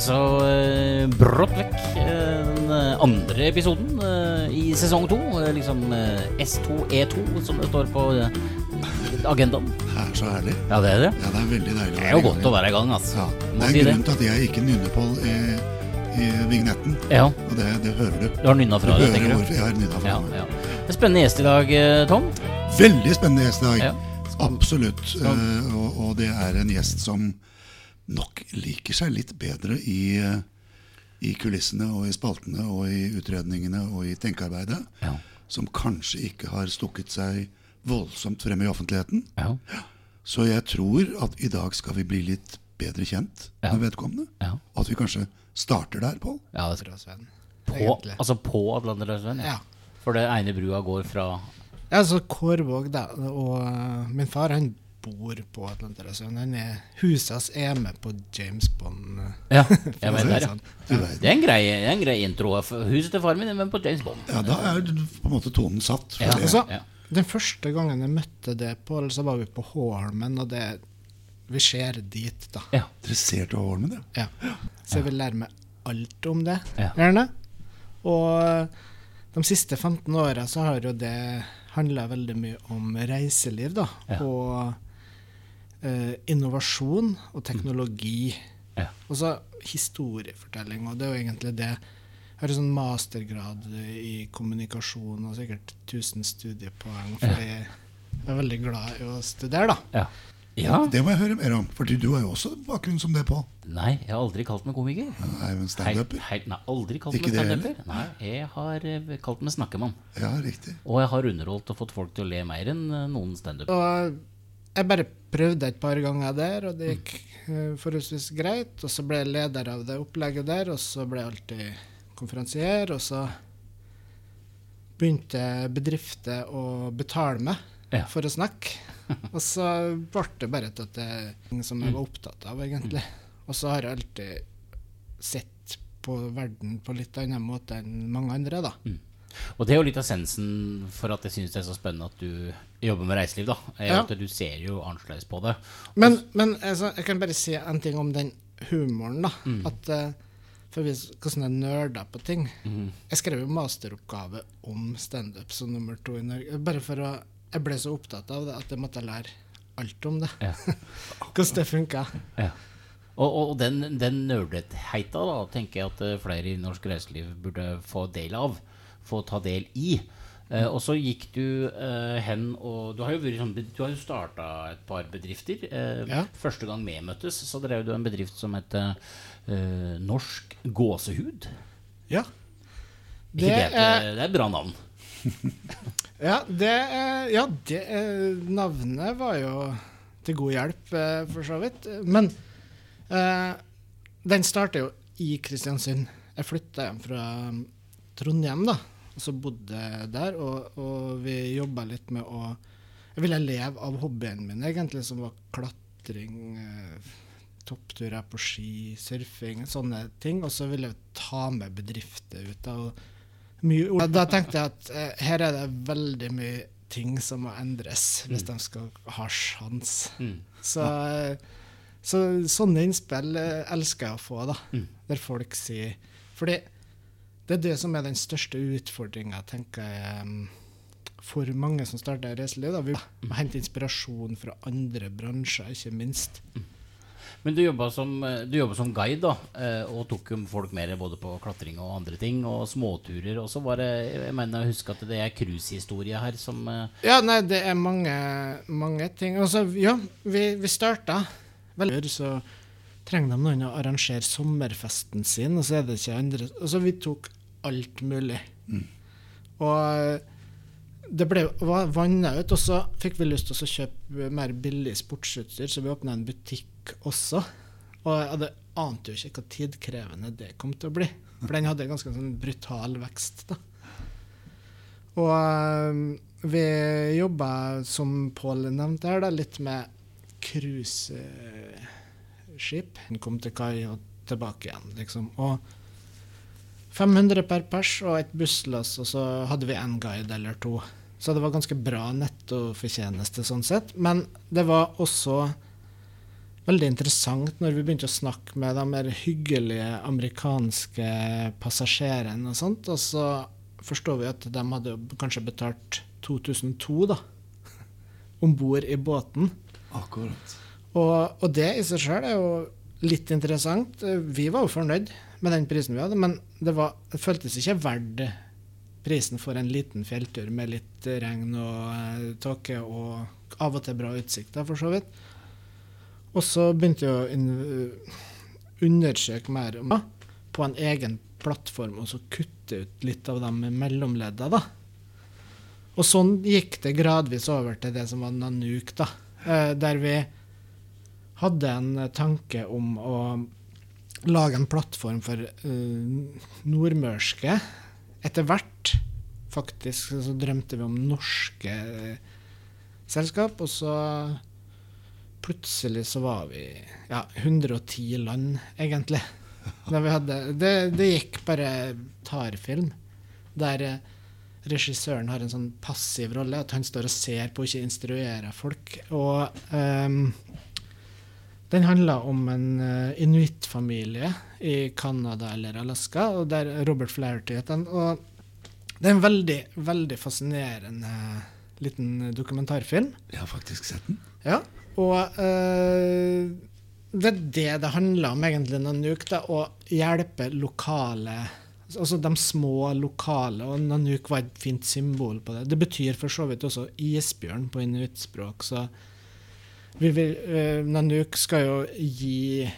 altså eh, brått vekk eh, den eh, andre episoden eh, i sesong to. eh, liksom eh, S2E2, som det står på eh, agendaen. Det er så herlig. Ja, det er det. Ja, det er veldig deilig. Det er jo godt å være i gang, altså. Ja. Det er si grunnen til at jeg ikke nynner på i, i vignetten. Ja, Og det, det hører du. du har nynna fra det, tenker du? jeg har nynna fra Ja, ja. Spennende gjest i dag, eh, Tom. Veldig spennende gjest i dag. Ja. Absolutt. Eh, og, og det er en gjest som nok liker seg litt bedre i, eh, i kulissene og i spaltene og i utredningene og i tenkearbeidet. Ja. Som kanskje ikke har stukket seg voldsomt frem i offentligheten. Ja. Så jeg tror at i dag skal vi bli litt bedre kjent Ja. med vedkommende. Ja. Og at vi kanskje starter der, Pål. ja det tror jeg, Sven. på, altså på Atlanterhavsveien? Ja. For det ene brua går fra Ja, så Kårvåg, da. Og uh, min far han bor på et eller er Husas er med på James Bond. uh, Ja, jeg å vet det. Ja. sånn. Det er en grei, det er en grei intro. Huset til faren min er med på James Bond. Ja, da er på en måte tonen satt. For Ja. altså, Ja. Den første gangen jeg møtte det på, så var vi på Håholmen, og det Vi ser dit, da. Ja. Dere ser til Holmen, ja. Ja. Så jeg vil lære meg alt om det, Ja. gjerne. Og de siste 15 åra så har jo det handla veldig mye om reiseliv, da. Ja. Og eh, innovasjon og teknologi. Ja. Og så historiefortelling, og det er jo egentlig det. Jeg har en sånn mastergrad i kommunikasjon og sikkert 1000 studiepoeng, fordi jeg er veldig glad i å studere, da. Ja. ja. Det må jeg høre mer om. For du, du har jo også bakgrunn som det, Pål. Nei, jeg har aldri kalt meg komiker. Nei, men standuper. helt, nei, aldri kalt meg standuper. Nei, jeg har eh, kalt meg snakkemann. Ja, riktig. Og jeg har underholdt og fått folk til å le mer enn eh, noen standuper. Jeg bare prøvde et par ganger der, og det gikk uh, forholdsvis greit. Og så ble jeg leder av det opplegget der, og så ble jeg alltid konferansier. Og så begynte bedrifter å betale meg Ja. for å snakke. Og så ble det bare til at det ting som jeg var opptatt av, egentlig. Og så har jeg alltid sett på verden på litt annen måte enn mange andre, da. Og det er jo litt av sensen for at jeg syns det er så spennende at du jobber med reiseliv, da. Er Ja. at du ser jo annerledes på det. Men, men altså, jeg kan bare si en ting om den humoren, da. At uh, For vise hvordan jeg nerder på ting. Jeg skrev jo masteroppgave om standup som nummer to i Norge. Bare for å Jeg ble så opptatt av det at jeg måtte lære alt om det. Ja. hvordan det funka. Ja. Og, og den, den nerdheita da, tenker jeg at eh, flere i norsk reiseliv burde få del av. Få ta del i. Uh, og så gikk du uh, hen og Du har jo, sånn, du har jo starta et par bedrifter. Uh, Ja. Første gang vi møttes, så drev du en bedrift som het Norsk Gåsehud. Ja. Det, Det er, det er et bra navn. ja, det ja, det navnet var jo til god hjelp, for så vidt. Men den starter jo i Kristiansund. Jeg flytta hjem fra Trondheim, da. Så bodde der, og, og vi jobba litt med å Jeg ville leve av hobbyen min, egentlig, som var klatring, eh, toppturer på ski, surfing, sånne ting. Og så ville jeg ta med bedrifter ut. da. Da tenkte jeg at eh, her er det veldig mye ting som må endres hvis de skal ha sjans. Mm. Så, eh, så sånne innspill eh, elsker jeg å få, da. Mm. Der folk sier Fordi det er det som er den største utfordringa, tenker jeg, mm, for mange som starter reiseliv. Vi må hente inspirasjon fra andre bransjer, ikke minst. Men du jobba som, eh, som guide, da, eh, og tok folk med både på klatring og andre ting, og småturer. Og så var det Jeg mener å huske at det er cruisehistorie her som eh, Ja, nei, det er mange, mange ting. Altså, ja, vi, vi starta vel så trenger de noen å arrangere sommerfesten sin, og så er det ikke andre Altså, vi tok alt mulig. Og det ble vanna ut, og så fikk vi lyst til å kjøpe mer billig sportsutstyr, så vi åpna en butikk også. Og jeg hadde ante jo ikke hvor tidkrevende det kom til å bli. For den hadde en ganske sånn brutal vekst. da. Og vi jobba, som Pål nevnte her, da, litt med cruiseskip. Den kom til kai og tilbake igjen, liksom. Og 500 per pers og et busslass, og så hadde vi én guide eller to. Så det var ganske bra nettofortjeneste sånn sett. Men det var også veldig interessant når vi begynte å snakke med de mer hyggelige amerikanske passasjerene og sånt, og så forstår vi at de hadde kanskje betalt 2002 da, om bord i båten. Akkurat. Og, og det i seg sjøl er jo litt interessant. Vi var jo fornøyd med den prisen vi hadde, men det, var, det føltes ikke verdt prisen for en liten fjelltur med litt regn og eh, tåke og av og til bra utsikter, for så vidt. Og så begynte jeg å in- undersøke mer om på en egen plattform, og så kutte ut litt av de mellomledda, da. Og sånn gikk det gradvis over til det som var Nanook, da. Eh, der vi hadde en tanke om å lage en plattform for uh, nordmørske. Etter hvert, faktisk, så drømte vi om norske uh, selskap, og så plutselig så var vi ja, 110 land, egentlig. Da vi hadde, det, det gikk bare tarfilm, der uh, regissøren har en sånn passiv rolle, at han står og ser på og ikke instruerer folk. Og ehm, den handler om en uh, inuittfamilie i Canada eller Alaska, og der Robert Flaherty heter den. Og det er en veldig, veldig fascinerende liten dokumentarfilm. Jeg har faktisk sett den. Ja, og øh, det er det det handler om egentlig, Nanook. Da, å hjelpe lokale Altså de små lokale, og Nanook var et fint symbol på det. Det betyr for så vidt også isbjørn på inuittspråk, så vi vil, uh, Nanook skal jo gi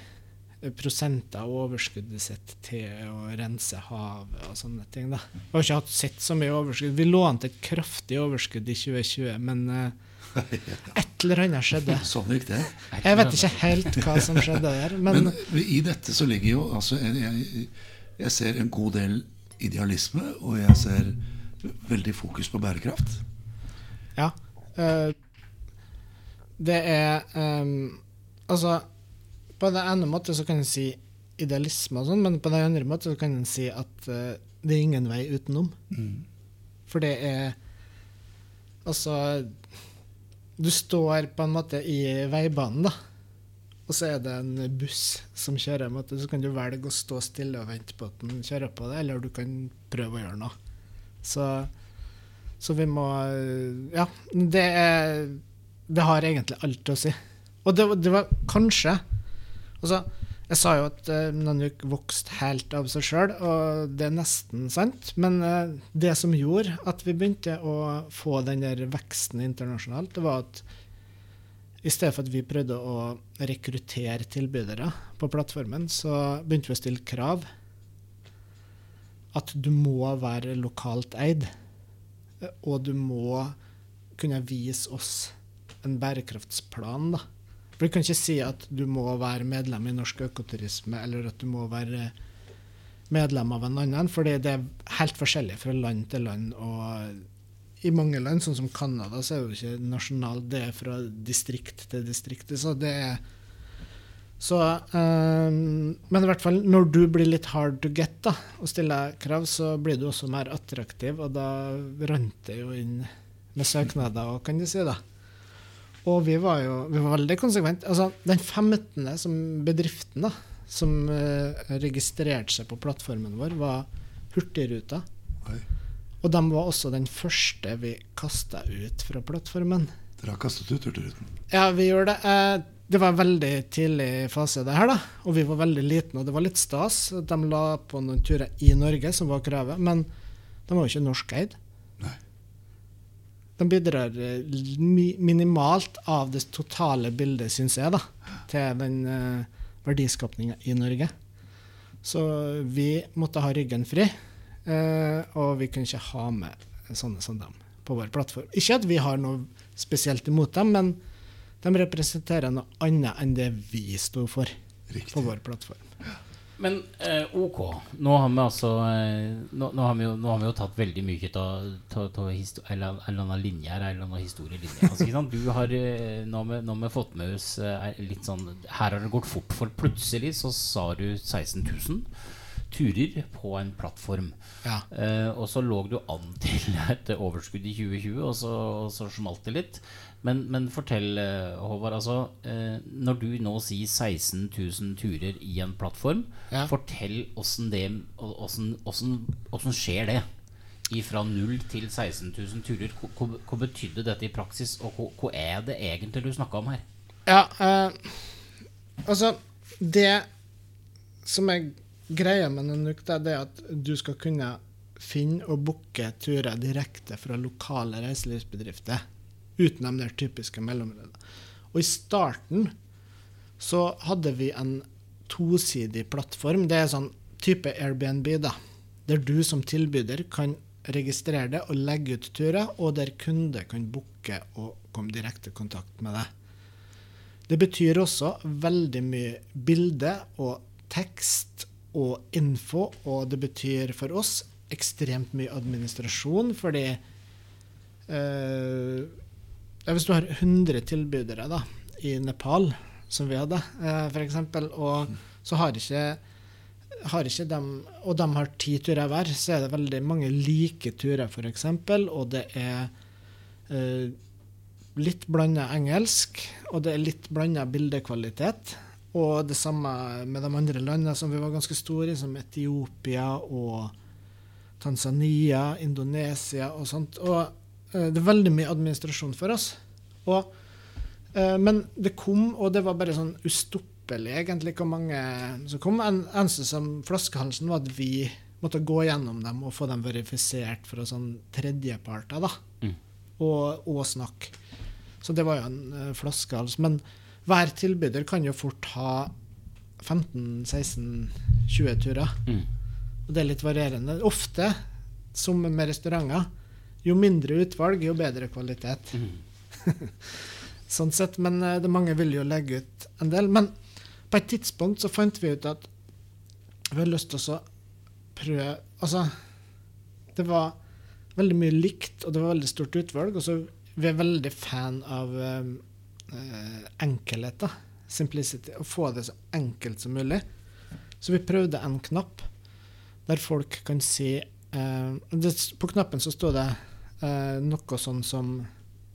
prosenter av overskuddet sitt til å rense havet og sånne ting. da. Vi har ikke hatt sett så mye overskudd. Vi lånte et kraftig overskudd i 2020, men uh, et eller annet skjedde. Sånn gikk det. Jeg vet ikke helt hva som skjedde der, men, Men i dette så ligger jo altså jeg, jeg, ser en god del idealisme, og jeg ser veldig fokus på bærekraft. ja. eh, det er um, Altså, på den ene måten så kan en si idealisme og sånn, men på den andre måten så kan en si at uh, det er ingen vei utenom. For det er Altså Du står på en måte i veibanen, da. Og så er det en buss som kjører. måte, Så kan du velge å stå stille og vente på at den kjører på deg, eller du kan prøve å gjøre noe. Så, så vi må Ja, det er Det har egentlig alt å si. Og det, det var kanskje Altså, jeg sa jo at uh, Nanook vokste helt av seg sjøl, og det er nesten sant. Men uh, det som gjorde at vi begynte å få den der veksten internasjonalt, det var at i stedet for at vi prøvde å rekruttere tilbydere på plattformen, så begynte vi å stille krav. At du må være lokalt eid, eh, og du må kunne vise oss en bærekraftsplan. da. For Du kan ikke si at du må være medlem i Norsk Økoturisme, eller at du må være medlem av en annen, for det er helt forskjellig fra land til land. Og i mange land, sånn som Canada, så er det jo ikke nasjonalt, det er fra distrikt til distrikt. Så det er så, um, men i hvert fall når du blir litt hard to get da, og stiller krav, så blir du også mer attraktiv, og da rant det jo inn med søknader òg, kan du si. da. Og vi var jo vi var veldig konsekvente. Altså, den 15. som bedriften da, som uh, registrerte seg på plattformen vår, var Hurtigruta. Oi. Og de var også den første vi kasta ut fra plattformen. Dere har kastet ut Hurtigruten. Ja, vi gjorde det. Uh, Det var en veldig tidlig fase, det her, da. Og vi var veldig liten, og det var litt stas. De la på noen turer i Norge, som var kravet, men de var jo ikke norskeid. De bidrar eh, minimalt av det totale bildet, syns jeg, da, til den uh, verdiskapninga i Norge. Så vi måtte ha ryggen fri, eh, og vi kunne ikke ha med sånne som dem på vår plattform. Ikke at vi har noe spesielt imot dem, men de representerer noe annet enn det vi sto for Riktig. på vår plattform. Men eh, OK. Nå har vi altså eh, nå, nå, har vi jo, nå har vi jo tatt veldig mye av en eller annen linje her, en eller annen historielinje. Altså? Du har, eh, nå har vi fått med oss eh, litt sånn Her har det gått fort, for plutselig så sa du 16 000. turer på en plattform. Ja. Eh, og så lå du an til et overskudd i 2020, og så, og så smalt det litt. Men, men fortell, eh, Håvard. Altså, eh, når du nå sier 16 000 turer i en plattform, Ja. fortell åssen det hvordan, hvordan, hvordan skjer det? Fra 0 til 16 000 turer. Hva, betydde dette i praksis, og hva, hva er det egentlig du snakka om her? Ja, eh, altså Det som er greia med Nanook, er at du skal kunne finne og booke turer direkte fra lokale reiselivsbedrifter uten de der typiske mellomleddene. Og i starten så hadde vi en tosidig plattform. Det er sånn type Airbnb, da. Der du som tilbyder kan registrere det og legge ut turer, og der kunde kan booke og komme direkte i kontakt med deg. Det betyr også veldig mye bilde og tekst og info, og det betyr for oss ekstremt mye administrasjon, fordi eh, Hvis du har 100 tilbydere da, i Nepal, som vi hadde, eh, f.eks., og så har ikke har ikke dem, og de har ti turer hver, så er det veldig mange like turer, f.eks., og det er eh, litt blanda engelsk, og det er litt blanda bildekvalitet. Og det samme med de andre landene som vi var ganske store i, som Etiopia og Tanzania, Indonesia og sånt. Og eh, det er veldig mye administrasjon for oss. Og, eh, men det kom, og det var bare sånn ustoppelig, egentlig, hvor mange som kom. En eneste som flaskehalsen var at vi måtte gå gjennom dem og få dem verifisert fra sånn tredjeparter, da. Mm. Og, og snakke. Så det var jo en uh, flaskehals. Men hver tilbyder kan jo fort ha 15-16-20 turer. Mm. Og det er litt varierende. Ofte, som med restauranter, jo mindre utvalg, jo bedre kvalitet. Mm. sånn sett, Men eh, det mange vil jo legge ut en del. Men på et tidspunkt så fant vi ut at vi hadde lyst til å prøve Altså, det var veldig mye likt, og det var veldig stort utvalg. Og så vi er veldig fan av eh, eh, enkelhet, da. Simplicity. Å få det så enkelt som mulig. Så vi prøvde en knapp der folk kan si eh, det, På knappen så sto det eh, noe sånn som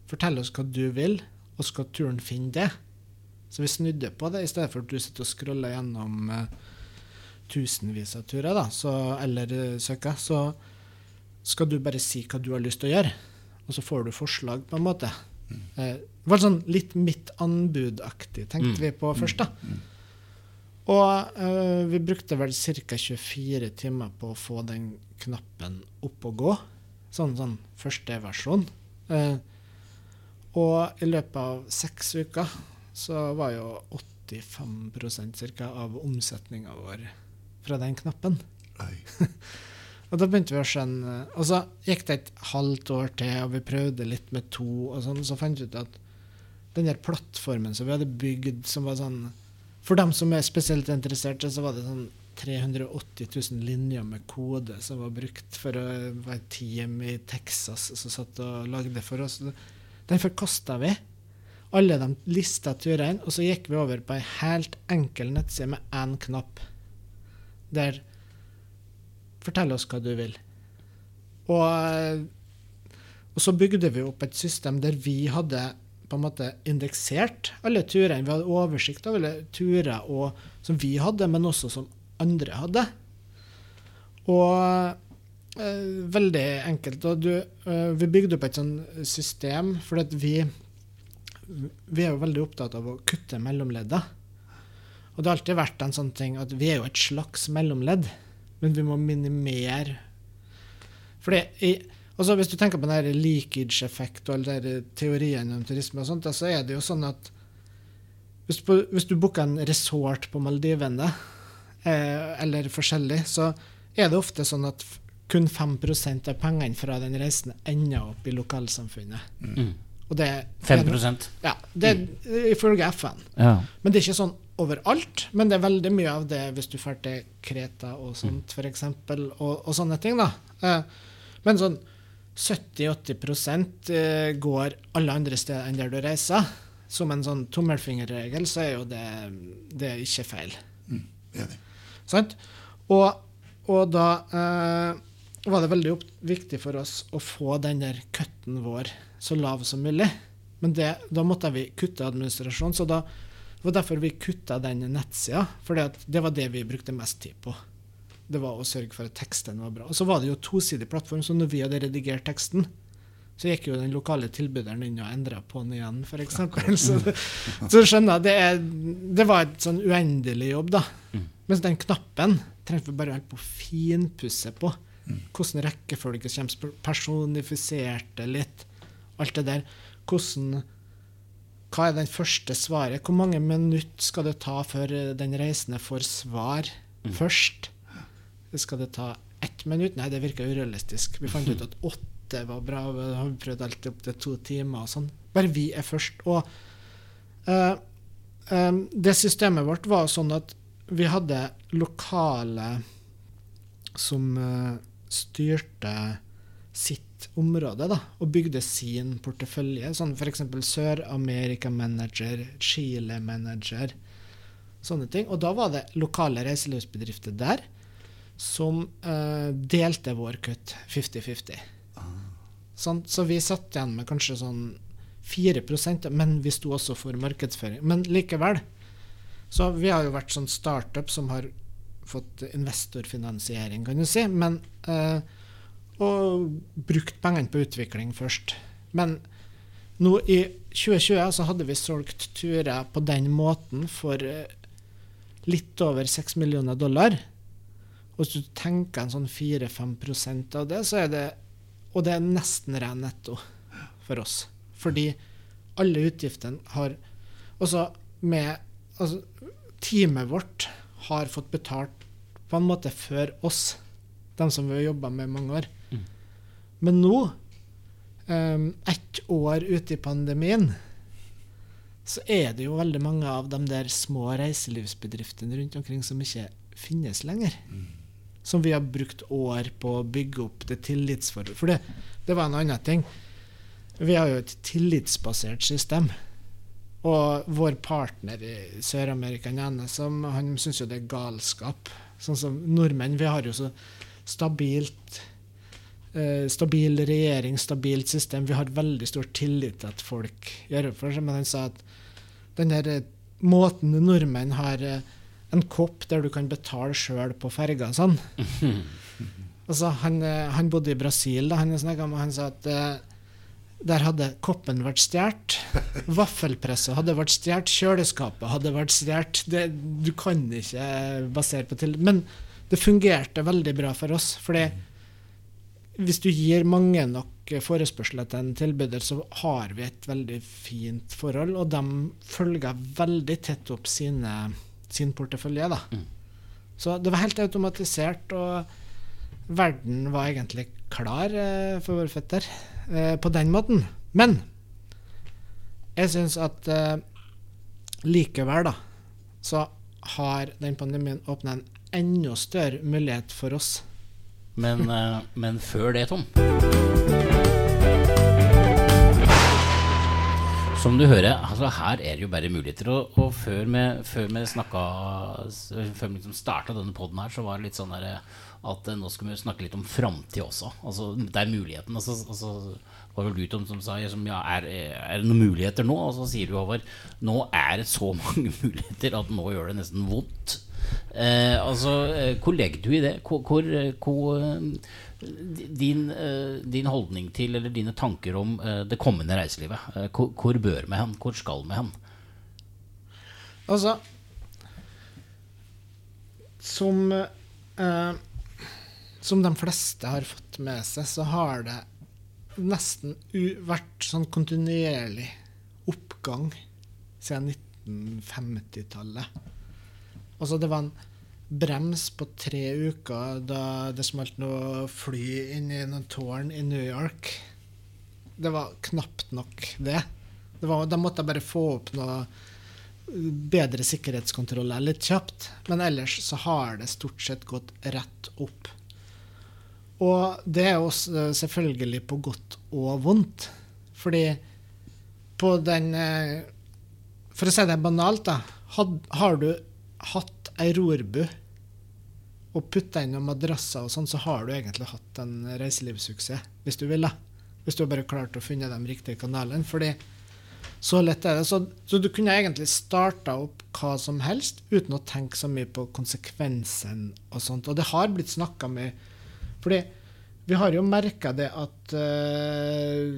Fortell oss hva du vil, og skal turen finne det. Så vi snudde på det, i stedet for at du sitter og scroller gjennom eh, tusenvis av turer, da, så, eller eh, søker. Så skal du bare si hva du har lyst til å gjøre, og så får du forslag, på en måte. Eh, det var sånn litt mitt anbud-aktig, tenkte Mm. vi på først. da. Og eh, vi brukte vel ca. 24 timer på å få den knappen opp og gå. Sånn, sånn første versjon. Eh, og i løpet av seks uker så var jo 85% av omsetninga vår fra den knappen. Og da begynte vi å skjønne Og så gikk det et halvt år til, og vi prøvde litt med to, og sånn, så fant vi ut at den der plattformen som vi hadde bygd, som var sånn For dem som er spesielt interesserte, så var det sånn 380 000 linjer med kode som var brukt for å være et team i Texas som satt og lagde for oss. Den forkasta vi. Alle de lista turene, og så gikk vi over på ei helt enkel nettside med én knapp. Der Fortell oss hva du vil. Og, og så bygde vi opp et system der vi hadde på en måte indeksert alle turene. Vi hadde oversikt over alle turer og, som vi hadde, men også som andre hadde. Og eh, veldig enkelt. Og du, eh, vi bygde opp et sånn system, for vi, vi er jo veldig opptatt av å kutte mellomledda. Og det har alltid vært en sånn ting at vi er jo et slags mellomledd, men vi må minimere Fordi i, altså Hvis du tenker på den leakage-effekt og alle de teoriene om turisme, og sånt, så er det jo sånn at hvis, på, hvis du booker en resort på Maldivene, eh, eller forskjellig, så er det ofte sånn at kun 5% av pengene fra den reisen ender opp i lokalsamfunnet. Mm. Og det, 5 Ja, det er ifølge FN. Ja. Men det er ikke sånn overalt. Men det er veldig mye av det hvis du drar til Kreta og sånt, for eksempel, og, og sånne ting. da. Eh, men sånn 70-80 eh, går alle andre steder enn der du reiser. Som en sånn tommelfingerregel så er jo det, det er ikke feil. Enig. Sant? Og og da eh, var det veldig viktig for oss å få den der cutten vår så lav som mulig. Men det, da måtte vi kutte administrasjon, så da, det var derfor vi kutta den nettsida. For det var det vi brukte mest tid på. Det var å sørge for at teksten var bra. Og så var det jo tosidig plattform, så når vi hadde redigert teksten, så gikk jo den lokale tilbyderen inn og endra på den igjen, f.eks. Så, så skjønner jeg, det, er, det var et sånn uendelig jobb, da. Mens den knappen trengte vi bare holde på finpusse på. Hvordan rekkefølge kommer, personifiserte litt. Alt det der. Hvordan Hva er den første svaret? Hvor mange minutter skal det ta før den reisende får svar først? Skal det ta ett minutt? Nei, det virker urealistisk. Vi fant ut at åtte var bra. Vi har prøvd alt opp til to timer og sånn. Bare vi er først. Og uh, um, det systemet vårt var sånn at vi hadde lokale som uh, styrte sitt område da, og bygde sin portefølje. Sånn F.eks. Sør-Amerika-manager, Chile-manager, sånne ting. Og da var det lokale reiselivsbedrifter der som uh, delte vår kutt 50-50. Sånn, så vi satt igjen med kanskje sånn 4% men vi sto også for markedsføring. Men likevel. Så vi har jo vært sånn startup som har fått investorfinansiering, kan du si. Men, uh, og brukt pengene på utvikling først. Men nå i 2020 så hadde vi solgt turer på den måten for uh, litt over 6 millioner dollar. Og hvis du tenker en sånn 4-5% av det, så er det Og det er nesten ren netto for oss. Fordi alle utgiftene har Også med altså, Teamet vårt har fått betalt på en måte før oss, de som vi har jobba med i mange år. Mm. Men nå, um, ett år ute i pandemien, så er det jo veldig mange av de der små reiselivsbedriftene rundt omkring som ikke finnes lenger. Mm som vi har brukt år på å bygge opp det tillitsforholdet. For det, det, var en annen ting. Vi har jo et tillitsbasert system. Og vår partner i Sør-Amerika, han syns jo det er galskap. Sånn som nordmenn. Vi har jo så stabilt eh, stabil regjering, stabilt system. Vi har veldig stor tillit til at folk gjør opp for seg. Men han sa at den der eh, måten nordmenn har eh, en kopp der du kan betale sjøl på ferga. Sånn. altså, han, eh, han, bodde i Brasil, da han, med, han sa at der hadde koppen vært stjålet. Vaffelpresset hadde vært stjålet. Kjøleskapet hadde vært stjålet. Du kan ikke basere på til... Men det fungerte veldig bra for oss. fordi hvis du gir mange nok forespørsler til en tilbyder, så har vi et veldig fint forhold. Og de følger veldig tett opp sine sin portefølje. da. Mm. Så det var helt automatisert, og verden var egentlig klar eh, for våre føtter eh, på den måten. Men jeg syns at eh, likevel, da, så har den pandemien åpna en enda større mulighet for oss. Men, eh, men før det, Tom? Som du hører, altså her er det jo bare muligheter. Og, og før vi, før snakka Før vi liksom starta denne poden her, så var det litt sånn der, at nå skal vi snakke litt om framtid også. Altså, det er muligheten. Altså, altså, var vel du Tom som sa liksom, ja, er, er, det noen muligheter nå? Og så sier du Håvard nå er det så mange muligheter at nå gjør det nesten vondt. Eh, altså, eh, hvor legger du i det? Hvor, hvor, hvor din, uh, din, holdning til, eller dine tanker om det kommende reiselivet. Hvor, hvor, bør vi hen? Hvor skal vi hen? Altså Som Som de fleste har fått med seg, så har det nesten vært sånn kontinuerlig oppgang siden 1950-tallet. Altså, det var en brems på tre uker da det smalt noe fly inn i noen tårn i New York. Det var knapt nok det. det var, da måtte bare få opp noe bedre sikkerhetskontroller litt kjapt. Men ellers så har det stort sett gått rett opp. Og det er jo selvfølgelig på godt og vondt. Fordi på den eh, For å si det banalt, da. Had, har du hatt ei rorbu og putta inn noen madrasser og sånn, så har du egentlig hatt en reiselivssuksess, hvis du vil. da. Hvis du bare klart å finne de riktige kanalene. fordi så lett er det. Så, så du kunne egentlig starta opp hva som helst uten å tenke så mye på konsekvensen og sånt. Og det har blitt snakka med fordi vi har jo merka det at øh,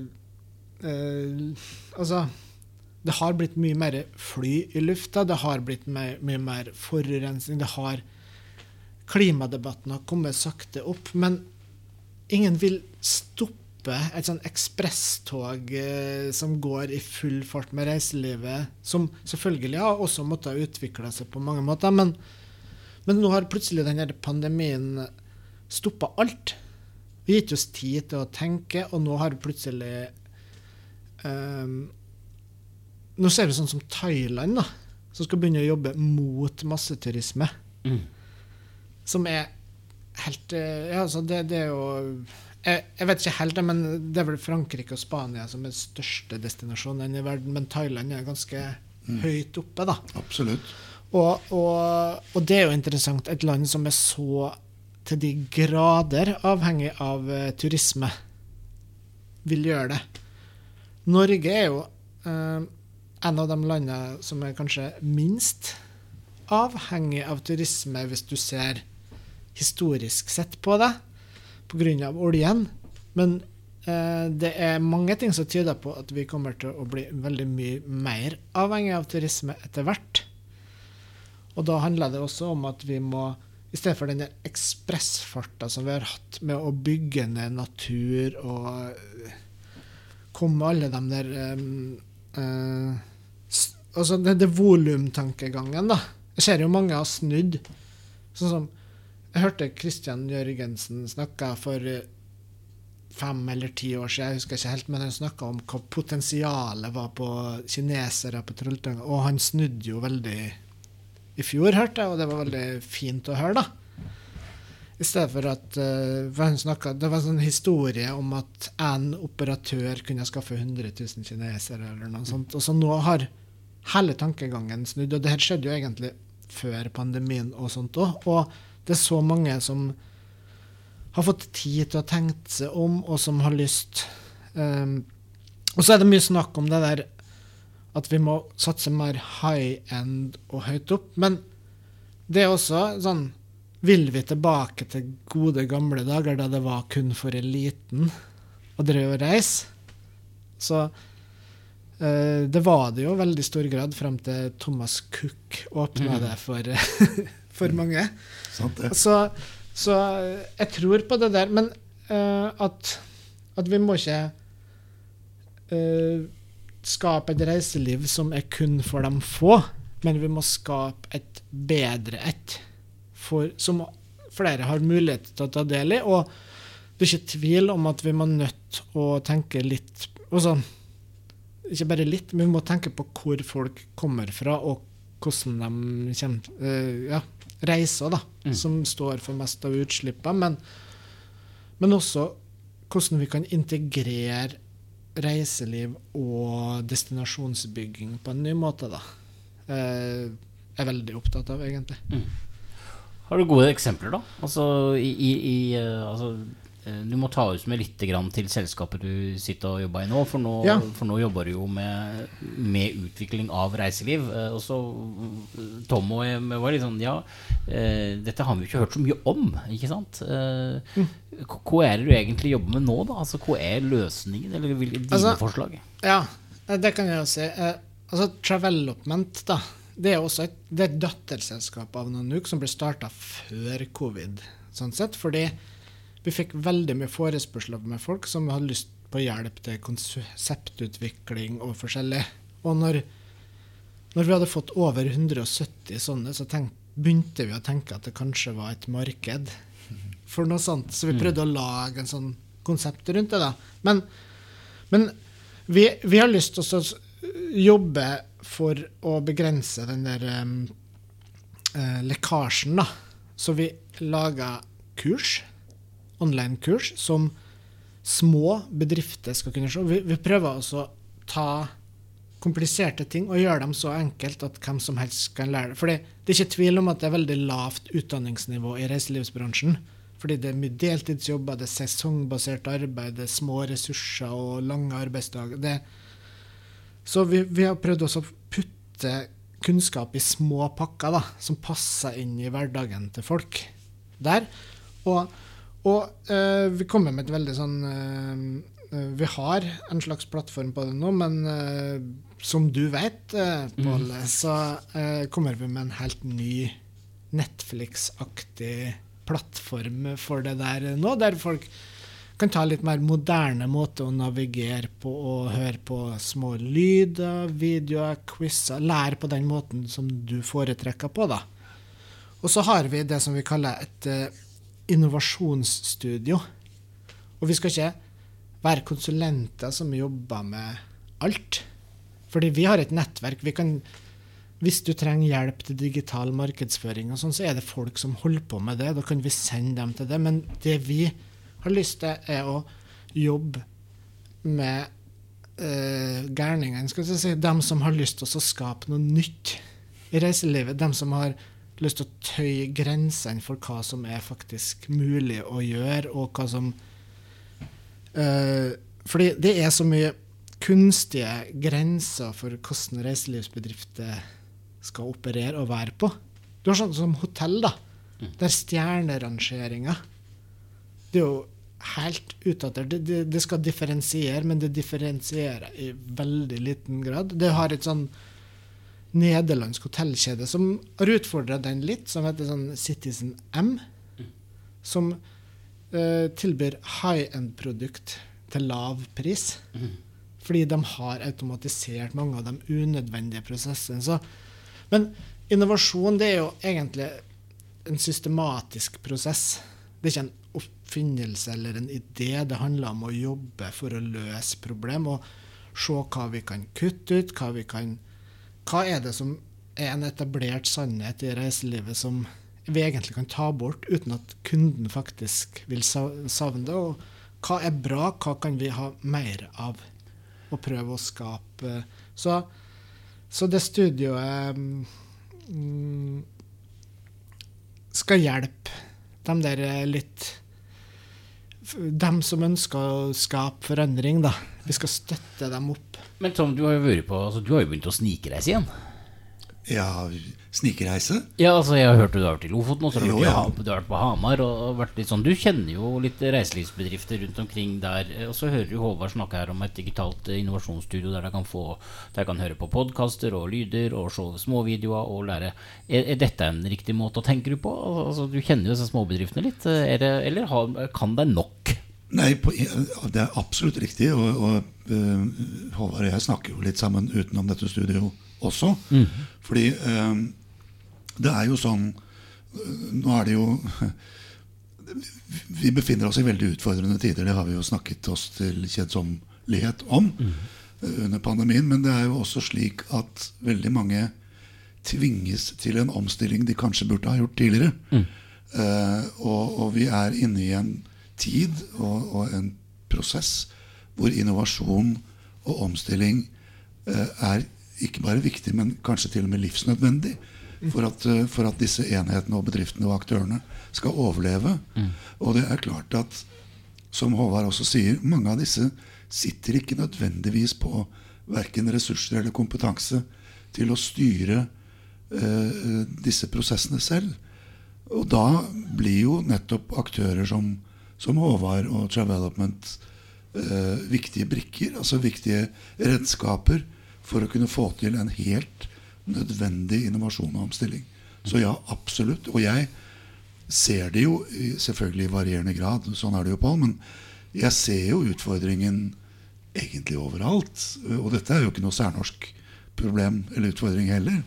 øh, Altså det har blitt mye mer fly i lufta, det har blitt mye, mye mer forurensning. det har Klimadebatten har kommet sakte opp, men ingen vil stoppe et sånn ekspresstog eh, som går i full fart med reiselivet, som selvfølgelig har også måttet utvikle seg på mange måter, men, men nå har plutselig denne pandemien stoppa alt. Vi gitt oss tid til å tenke, og nå har plutselig um, Nå ser vi sånn som Thailand, da, som skal begynne å jobbe mot masseturisme. Mm. Som er helt eh, Ja, altså, det, det er jo jeg, jeg, vet ikke helt, men det er vel Frankrike og Spania som er største destinasjonene i verden. Men Thailand er ganske mm. høyt oppe, da. Absolutt. Og, og, og, det er jo interessant. Et land som er så til de grader avhengig av uh, turisme, vil gjøre det. Norge er jo uh, en av de landene som er kanskje minst avhengig av turisme, hvis du ser historisk sett på det, pga. oljen. Men eh, det er mange ting som tyder på at vi kommer til å bli veldig mye mer avhengig av turisme etter hvert. Og da handler det også om at vi må i stedet for den ekspressfarta som vi har hatt med å bygge ned natur og komme alle de der um, uh, Altså det, det volumtankegangen, da. Jeg ser jo mange har snudd. Sånn som Jeg hørte Kristian Jørgensen snakke for fem eller ti år siden, jeg husker ikke helt, men han snakka om hva potensialet var på kinesere på Trolltunga, og han snudde jo veldig i fjor, hørte jeg, og det var veldig fint å høre, da. I stedet for at for han snakket, Det var en sånn historie om at en operatør kunne skaffe 100 000 kinesere, eller noe sånt. Og så nå har hele tankegangen snudd. Og det her skjedde jo egentlig før pandemien og sånt òg. Og det er så mange som har fått tid til å tenke seg om, og som har lyst. Um, og så er det mye snakk om det der at vi må satse mer high end og høyt opp. Men det er også sånn Vil vi tilbake til gode, gamle dager da det var kun for eliten å drive og reise? Så det var det jo veldig stor grad frem til Thomas Cook åpna mm. det for, for mange. Sant det. Så, så, jeg tror på det der. Men uh, at, at, vi må ikke uh, skape et reiseliv som er kun for de få, men vi må skape et bedre et, for, som flere har mulighet til å ta del i. Og det er ikke tvil om at vi må nødt å tenke litt også, Ikke bare litt, men vi må tenke på hvor folk kommer fra, og hvordan de kommer, uh, ja, reiser, da, mm. som står for mest av utslippene. Men, men også hvordan vi kan integrere reiseliv og destinasjonsbygging på en ny måte, da. Uh, er veldig opptatt av, egentlig. Mm. Har du gode eksempler, da? Altså, i, i, i, eh, altså, eh, du må ta ut med litt til selskapet du sitter og jobber i nå. For nå, ja. for nå jobber du jo med, med, utvikling av reiseliv. Og så Tom og jeg var litt sånn Ja, dette har vi jo ikke hørt så mye om, ikke sant? Mm. Hva er det du egentlig jobber med nå, da? Altså, hva er løsningen, eller dine altså, forslag? Ja, det kan jeg jo si. Eh, altså, Travelopment, da. Det er også et, det er et datterselskap av Nanook som ble starta før covid. sånn sett, Fordi vi fikk veldig mye forespørsler med folk som hadde lyst på hjelp til konseptutvikling og forskjellig. Og når, når vi hadde fått over 170 sånne, så tenk, begynte vi å tenke at det kanskje var et marked for noe sånt. Så vi mm. prøvde å lage en sånn konsept rundt det. da. Men, men vi, vi, har lyst til å jobbe for å begrense den der um, lekkasjen, da. Så vi laga kurs, online-kurs, som små bedrifter skal kunne se. Vi, vi prøver også å ta kompliserte ting og gjøre dem så enkelt at hvem som helst kan lære det. Fordi det er ikke tvil om at det er veldig lavt utdanningsnivå i reiselivsbransjen. Fordi det er mye deltidsjobber, det er sesongbasert arbeid, det er små ressurser og lange arbeidsdager. Det, så vi, vi har prøvd også å putte kunnskap i små pakker da, som passer inn i hverdagen til folk der. Og, og øh, vi kommer med et veldig sånn øh, Vi har en slags plattform på det nå, men øh, som du vet, Pål, mm. så kommer vi med en helt ny Netflix-aktig plattform for det der nå, der folk kan ta litt mer moderne måte å navigere på og høre på små lyder, videoer, quizer. Lære på den måten som du foretrekker på, da. Og så har vi det som vi kaller et innovasjonsstudio. Og vi skal ikke være konsulenter som jobber med alt. Fordi vi har et nettverk. vi kan hvis du trenger hjelp til digital markedsføring, og sånn, så er det folk som holder på med det. Da kan vi sende dem til det. Men det vi har lyst til, er å jobbe med uh, gærningene. skal jeg si, Dem som har lyst til å skape noe nytt i reiselivet. Dem som har lyst til å tøye grensene for hva som er faktisk mulig å gjøre, og hva som uh, Fordi det er så mye kunstige grenser for hvordan reiselivsbedrifter skal operere og være på. Du har sånn som hotell, da. Mm. Der stjernerangeringa Det er jo helt utdatert. Det, det, det, skal differensiere, men det differensierer i veldig liten grad. Det har et sånn nederlandsk hotellkjede som har utfordra den litt, som heter sånn Citizen M. Som uh, tilbyr high end-produkt til lav pris. Mm. Fordi de har automatisert mange av de unødvendige prosessene. Så men innovasjon det er jo egentlig en systematisk prosess. Det er ikke en oppfinnelse eller en idé. Det handler om å jobbe for å løse problem og se hva vi kan kutte ut. Hva, vi kan, hva er det som er en etablert sannhet i reiselivet som vi egentlig kan ta bort uten at kunden faktisk vil savne det? Og hva er bra? Hva kan vi ha mer av? Og prøve å skape. Så så det studioet mm, skal hjelpe de der litt Dem som ønsker å skape forandring, da. Vi skal støtte dem opp. Men Tom, du har jo vært på, altså, du har jo begynt å snikreise igjen? Ja, snikreise? Ja, altså jeg har hørt du har vært i Lofoten, og så har du, ja. du har vært på Hamar. Og vært litt sånn, Du kjenner jo litt reiselivsbedrifter rundt omkring der. Og så hører du Håvard snakke her om et digitalt innovasjonsstudio der de kan, få, der kan høre på podkaster og lyder og se småvideoer og lære. Er, er, dette en riktig måte å tenke på? Altså, du kjenner jo disse småbedriftene litt. Det, eller har, kan det nok? Nei, på, det er absolutt riktig. Og, og uh, Håvard og jeg snakker jo litt sammen utenom dette studioet også. Mm. Fordi eh, det er jo sånn Nå er det jo Vi befinner oss i veldig utfordrende tider. Det har vi jo snakket oss til kjedsommelighet om mm. under pandemien. Men det er jo også slik at veldig mange tvinges til en omstilling de kanskje burde ha gjort tidligere. Mm. Uh, og, og, vi er inne i en tid og, og en prosess hvor innovasjon og omstilling uh, er ikke bare viktig, men kanskje til og med livsnødvendig for at, eh, for at disse enhetene og bedriftene og aktørene skal overleve. Mm. Og det er klart at, som Håvard også sier, mange av disse sitter ikke nødvendigvis på verken ressurser eller kompetanse til å styre eh, disse prosessene selv. Og da blir jo nettopp aktører som, som Håvard og Travelopment eh, viktige brikker, altså viktige redskaper for å kunne få til en helt nødvendig innovasjon og omstilling. Så ja, absolutt. Og jeg ser det jo selvfølgelig i varierende grad, sånn er det jo, Pål, men jeg ser jo utfordringen egentlig overalt. Og dette er jo ikke noe særnorsk problem eller utfordring heller.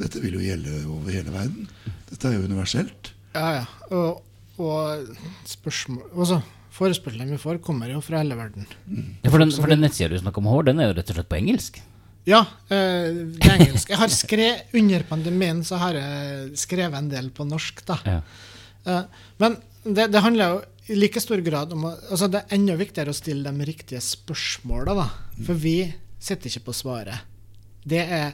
Dette vil jo gjelde over hele verden. Dette er jo universelt. Ja, ja. Og, og spørsmål altså, Forespørslene vi får, kommer jo fra hele verden. Mm. Ja, for den, for den nettsida du snakker om, Hår, den er jo rett og slett på engelsk? Ja, eh, det er engelsk. Jeg har skrevet, Under pandemien så har jeg skrevet en del på norsk. da. Ja. Eh, men det, det, handler jo i like stor grad om å, altså Det er enda viktigere å stille de riktige spørsmåla. da. For vi sitter ikke på svaret. det er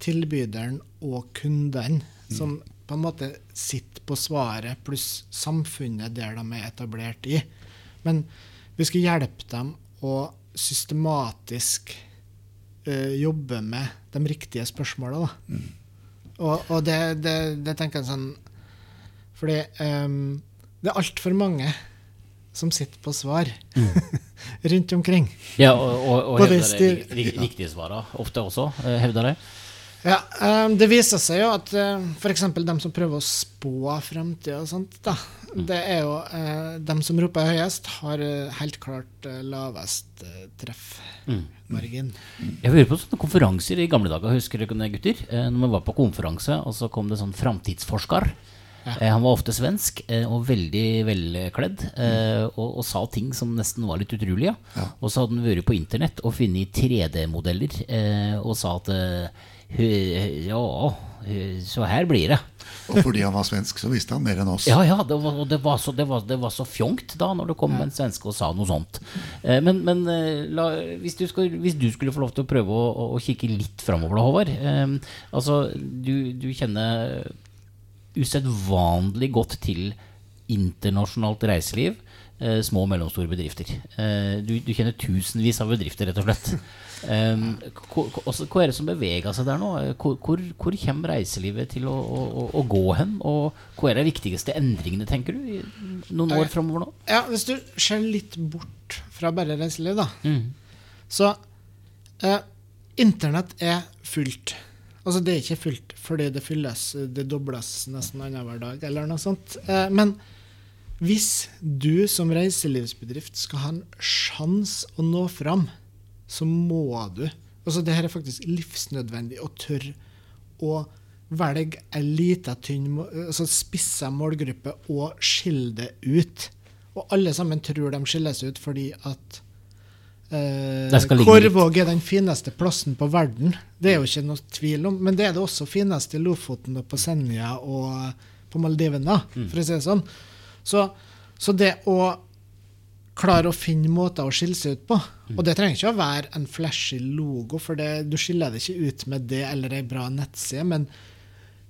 tilbyderen og kunden som på en måte sitter på svaret, pluss samfunnet der de er etablert i. Men vi skal hjelpe dem å systematisk eh, jobbe med de riktige spørsmåla. Mm. Og, og det, det, det tenker jeg sånn Fordi um, det er altfor mange som sitter på svar rundt omkring. Ja, og, og, og hevder de det riktige svarene ofte også, eh, hevder det. Ja, ehm, Det viser seg jo at uh, f.eks. dem som prøver å spå framtida og sånt, da, det er jo uh, dem som roper høyest, har eh, helt klart eh, lavest treffmargin. Jeg hører på sånne konferanser i gamle dager, husker dere det, gutter? Eh, når vi var på konferanse, og så kom det sånn framtidsforsker. Eh, han var ofte svensk eh, og veldig velkledd, eh, og, og sa ting som nesten var litt utrolige. Og så hadde han vært på internett og funnet 3D-modeller eh, og sa at eh, «Hø- Ja, eh, så her blir det. Og fordi han var svensk, så visste han mer enn oss. Ja, ja, det var, det var, så, det, var, det var så fjongt da når det kom en svenske og sa noe sånt. Eh, men men eh, la, hvis, du skal, hvis du skulle få lov til å prøve å, å, å kikke litt framover, da, Håvard. Eh, altså, du, du kjenner usedvanlig godt til internasjonalt reiseliv. Eh, små og mellomstore bedrifter. Eh, du, du kjenner tusenvis av bedrifter, rett og slett. Eh, hva, er det som beveger seg der nå? Hvor, hvor, hvor kommer reiselivet til å, å, å- gå hen? Og hva er de viktigste endringene, tenker du, noen år framover nå? Ja, hvis du ser litt bort fra bare reiseliv, da, Mm. så eh, Internett er fullt. Altså, det er ikke fullt fordi det fylles, det dobles nesten annenhver dag, eller noe sånt. Eh, men hvis du som reiselivsbedrift skal ha en sjanse å nå fram, så må du Altså, det her er faktisk livsnødvendig å tørre å velge ei lita, tynn, altså spissa målgruppe og skille det ut. Og alle sammen tror de skilles ut fordi at eh. Korvåg er den fineste plassen på verden. Det er jo ikke noe tvil om. Men det er det også fineste i Lofoten og på Senja og på Maldivene, Mm. for å si det sånn. Så, så det å klare å finne måter å skille seg ut på Og det trenger ikke å være en flashy logo, for det, du skiller det ikke ut med det eller ei bra nettside, men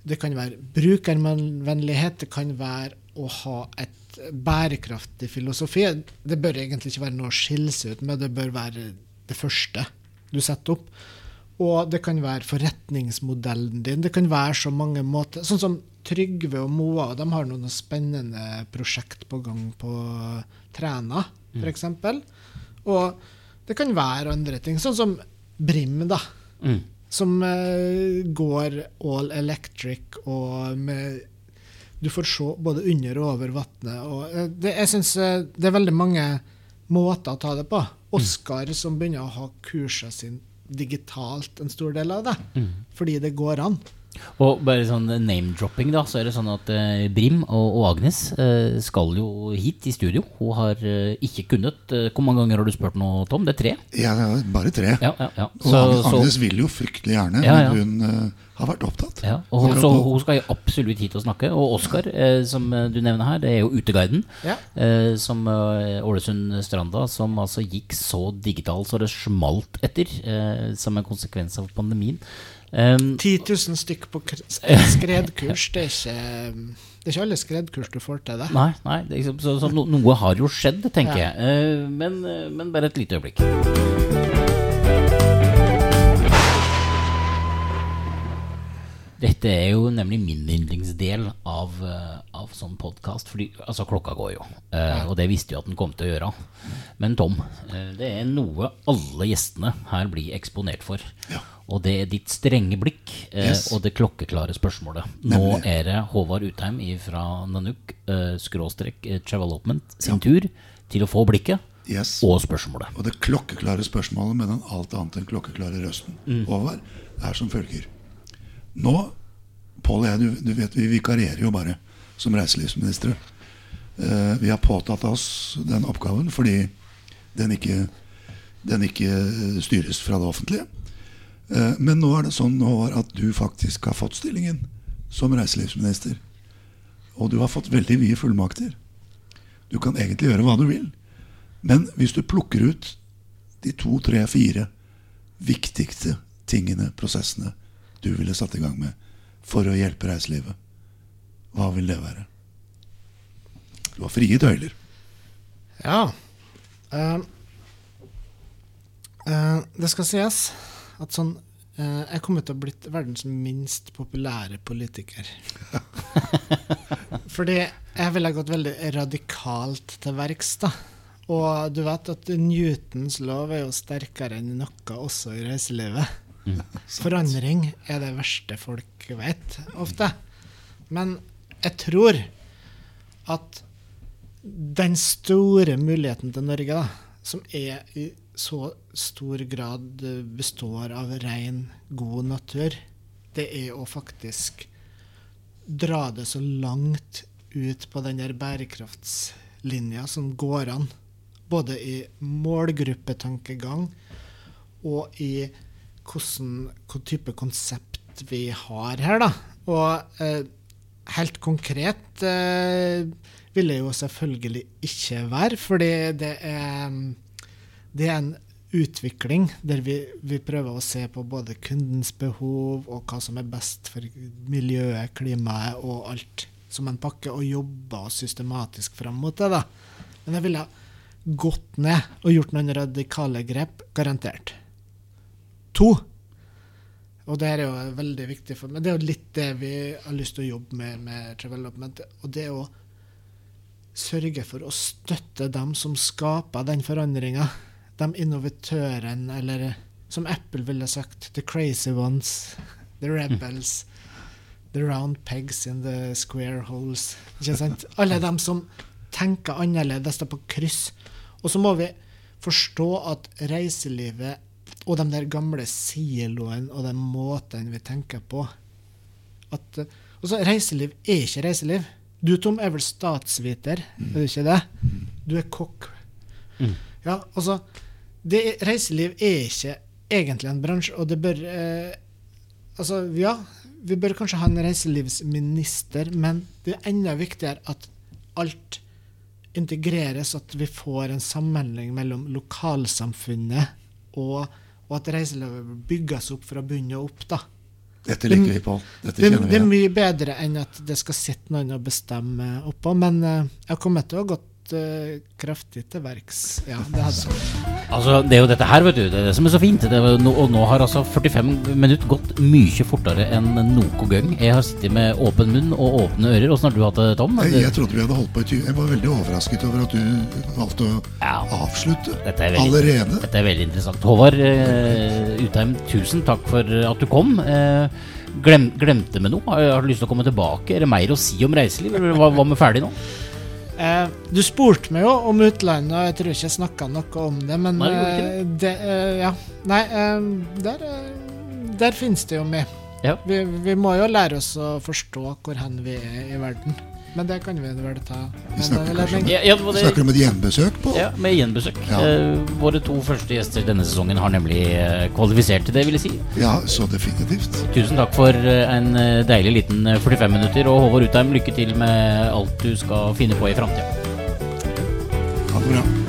det kan være brukervennlighet, det kan være å ha et bærekraftig filosofi. Det bør egentlig ikke være noe å skille seg ut med, det bør være det første du setter opp. Og det kan være forretningsmodellen din. Det kan være så mange måter. Sånn som Trygve og Moa, de har noen spennende prosjekt på gang på Træna, f.eks. Og det kan være andre ting, sånn som Brim, da. Mm. Som uh, går all electric og med Du får se både under og over vannet. Eh, jeg synes uh, det er veldig mange måter å ta det på. Oskar som begynner å ha kurset sin digitalt en stor del av det. Fordi det går an. Og bare sånn name-dropping, da, så er det sånn at eh, Brim og, og Agnes eh, skal jo hit i studio. Hun har eh, ikke kunnet. Eh, hvor mange ganger har du spurt nå, Tom? Det er tre? Ja, er bare tre. Ja, ja, ja. Og Så, Agnes, så, Agnes vil jo fryktelig gjerne, Ja, ja. men hun eh, har vært opptatt. ja, og, hun- så hun skal jo absolutt hit og snakke. Og Oskar, eh, som eh, du nevner her, det er jo Uteguiden. Ja. Eh, som eh, Ålesund Stranda, som altså gikk så digital så det smalt etter, eh, som en konsekvens av pandemien. Um, 10 000 stykk på kr- skredkurs, det er ikke det er ikke alle skredkurs du får til det. Nei, nei det er så, så noe har jo skjedd, tenker Ja. jeg. Eh, men, eh, men bare et lite øyeblikk. Dette er jo nemlig min yndlingsdel av, eh, av sånn podkast. Fordi altså, klokka går jo, eh, og det visste jo at den kom til å gjøre. Men Tom, eh, det er noe alle gjestene her blir eksponert for. Ja. Og det er ditt strenge blikk Yes. og det klokkeklare spørsmålet. Nå er det Håvard Utheim fra Nanuk, eh, skråstrek Chevalopment, sin tur til å få blikket Yes. og spørsmålet. Og det klokkeklare spørsmålet med den alt annet enn klokkeklare røsten Håvard, er som følger. Nå, Pål og jeg, du, du vet vi vikarierer jo bare som reiselivsministre. Eh, vi har påtatt oss den oppgaven fordi den ikke, den ikke styres fra det offentlige. Eh, men nå er det sånn Håvard, at du faktisk har fått stillingen som reiselivsminister. Og du har fått veldig vide fullmakter. Du kan egentlig gjøre hva du vil. Men hvis du plukker ut de to, tre, fire viktigste tingene, prosessene, du ville satt i gang med for å hjelpe reiselivet, hva vil det være? Du har frie tøyler. Ja. Uh, uh, det skal sies at sånn uh, Jeg kommer til å bli verdens minst populære politiker. Fordi jeg ville gått veldig radikalt til verks, da. Og du vet at Newtons lov er jo sterkere enn noe også i reiselivet. Forandring er det verste folk vet, ofte. Men jeg tror at den store muligheten til Norge, da, som er i så stor grad består av ren, god natur, det er å faktisk dra det så langt ut på den der bærekraftslinja som går an. Både i målgruppetankegang og i hvordan, hva type konsept vi har her, da. Og eh, helt konkret eh, vil det jo selvfølgelig ikke være, fordi det er, det er en utvikling der vi, vi, prøver å se på både kundens behov og hva som er best for miljøet, klimaet og alt som en pakke, og jobber systematisk fram mot det. da. Men jeg ville gått ned og gjort noen radikale grep, garantert. To. Og det er jo veldig viktig for meg. Det er jo litt det vi har lyst til å jobbe med med Travelopment. Og det å sørge for å støtte dem som skaper den forandringa. De innovatørene, eller som Apple ville sagt, the crazy ones, the rebels, the round pegs in the square holes. Ikke sant? Alle dem som tenker annerledes, det på kryss. Og så må vi forstå at reiselivet og de der gamle siloene og den måten vi tenker på at, altså, Reiseliv er ikke reiseliv. Du, Tom, er vel statsviter, mm. er du ikke det? Du er kokk. Mm. Ja, altså det, Reiseliv er ikke egentlig en bransje, og det bør eh, Altså, ja, vi bør kanskje ha en reiselivsminister, men det er enda viktigere at alt integreres, at vi får en sammenheng mellom lokalsamfunnet og og at reiselivet bygges opp fra bunnen og opp. da. Dette liker vi, Pål. Det, det, det, er mye bedre enn at det skal sitte noen og bestemme oppå. Men uh, jeg kommer til å uh, kraftig til verks. Ja, det hadde Altså, det er jo dette her, vet du. Det er det som er så fint. No, og nå har altså 45 minutter gått mye fortere enn noen gang. Jeg har sittet med åpen munn og åpne ører. Åssen har du hatt det, Tom? Jeg, jeg trodde vi hadde holdt på i Jeg var veldig overrasket over at du valgte å ja, avslutte dette veldig, allerede. Dette er veldig interessant. Håvard uh, Utheim, tusen takk for at du kom. Uh, glem, glemte vi noe? Har, har, du lyst til å komme tilbake? Er det mer å si om reiseliv, eller var vi ferdig nå? Eh, du spurte meg jo om utlandet, og jeg tror ikke jeg snakka noe om det, men Nei, eh, det, eh, ja. Nei, eh, der, der finnes det jo mye. Ja. Vi, vi, må jo lære oss å forstå hvor hen vi er i verden. Men det kan vi vel ta. Vi snakker, kanskje, ja, ja, det, snakker om et gjenbesøk på Ja, med gjenbesøk. Ja. Uh, våre to første gjester denne sesongen har nemlig uh, kvalifisert til det, vil jeg si. Ja, så definitivt. Tusen takk for uh, en deilig liten 45 minutter. Og Håvard Utheim, lykke til med alt du skal finne på i framtida. Ha det bra.